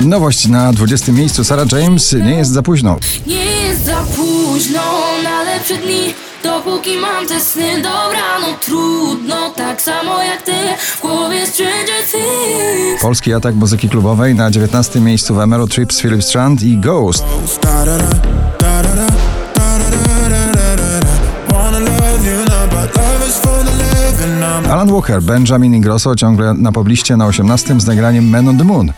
Nowość na 20 miejscu Sarah James nie jest za późno. Nie jest za późno na lepsze dni Dopóki mam te sny, dobra, no trudno Tak samo jak ty, w głowie Stranger Things Polski atak muzyki klubowej na 19 miejscu w Emerald Trips Philip Strand i Ghost. Alan Walker, Benjamin Ingrosso ciągle na pobliście na 18 z nagraniem Men on the Moon.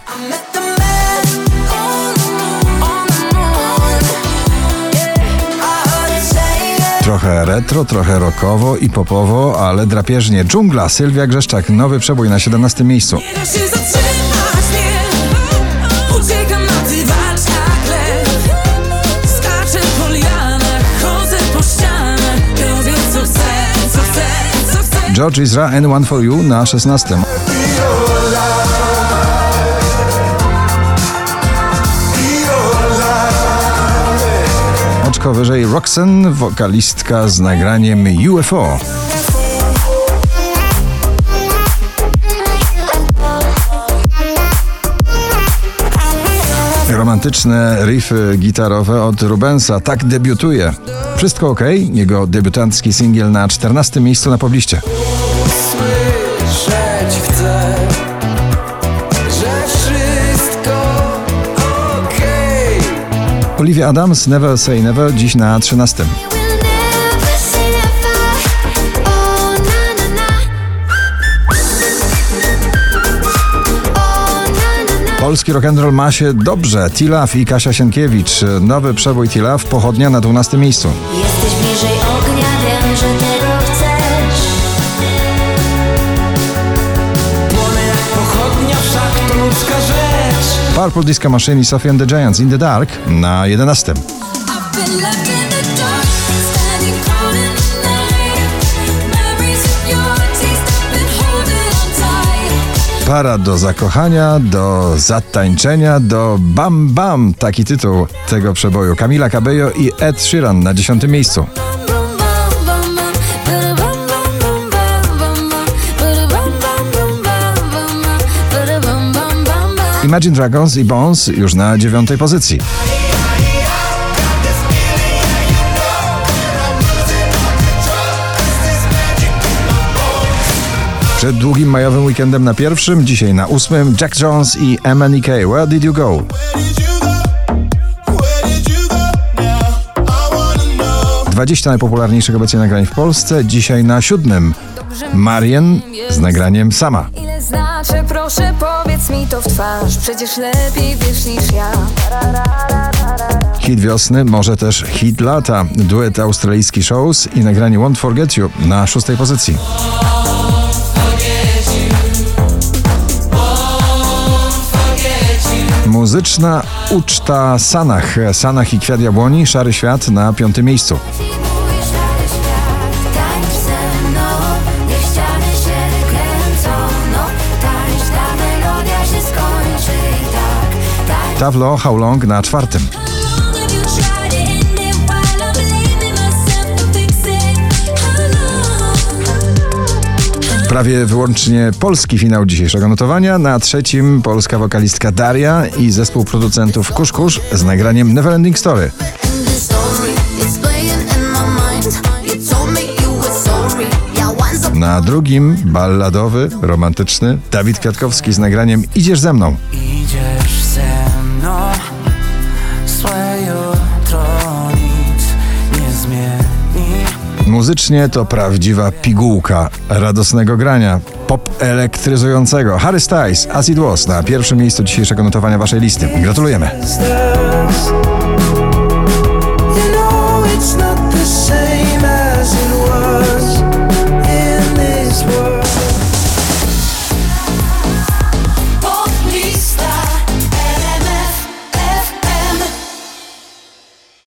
Trochę retro, trochę rockowo i popowo, ale drapieżnie. Dżungla, Sylwia Grzeszczak, nowy przebój na 17 miejscu. Nie da się zatrzymać, nie Uciekam na dywacz jak lew Skaczę po lianach, chodzę po ścianach Robię co chcę, co chcę, co chcę George Ezra and One For You na 16. Oczko wyżej wokalistka z nagraniem UFO. Romantyczne riffy gitarowe od Rubensa tak debiutuje. Wszystko ok, jego debiutancki singiel na 14 miejscu na pobliście. Słyszeć Olivia Adams, Never Say Never, dziś na 13. We'll never say never. Oh na na na. Oh na na na. Polski rock'n'roll ma się dobrze. Tilaf i Kasia Sienkiewicz. Nowy przebój Tilaf, pochodnia na 12 miejscu. Jesteś bliżej Purple Disco Machine i Sophie and the Giants in the Dark na 11. I've been left in the dark, standing cold in the night. Memories of your taste, I've been holding on tight. Para do zakochania, do zatańczenia, do bam bam. Taki tytuł tego przeboju. Camila Cabello i Ed Sheeran na 10 miejscu. Imagine Dragons i Bones już na dziewiątej pozycji. Przed długim majowym weekendem na pierwszym, dzisiaj na ósmym Jack Jones i MNEK. Where did you go? 20 najpopularniejszych obecnie nagrań w Polsce, dzisiaj na siódmym. Marien z nagraniem Sama. Znaczy, proszę powiedz mi to w twarz Przecież lepiej wiesz niż ja Hit wiosny, może też hit lata. Duet australijski shows i nagranie Won't Forget You na szóstej pozycji. Muzyczna uczta Sanach. Sanach i Kwiat Jabłoni, Szary Świat na piątym miejscu. Tavlo How Long na czwartym. Prawie wyłącznie polski finał dzisiejszego notowania. Na trzecim polska wokalistka Daria i zespół producentów Kusz Kusz z nagraniem Neverending Story. Na drugim balladowy, romantyczny Dawid Kwiatkowski z nagraniem Idziesz ze mną. Idziesz ze mną, złe jutro nic nie zmieni. Muzycznie to prawdziwa pigułka radosnego grania, pop elektryzującego. Harry Styles, As It Was na pierwszym miejscu dzisiejszego notowania waszej listy. Gratulujemy.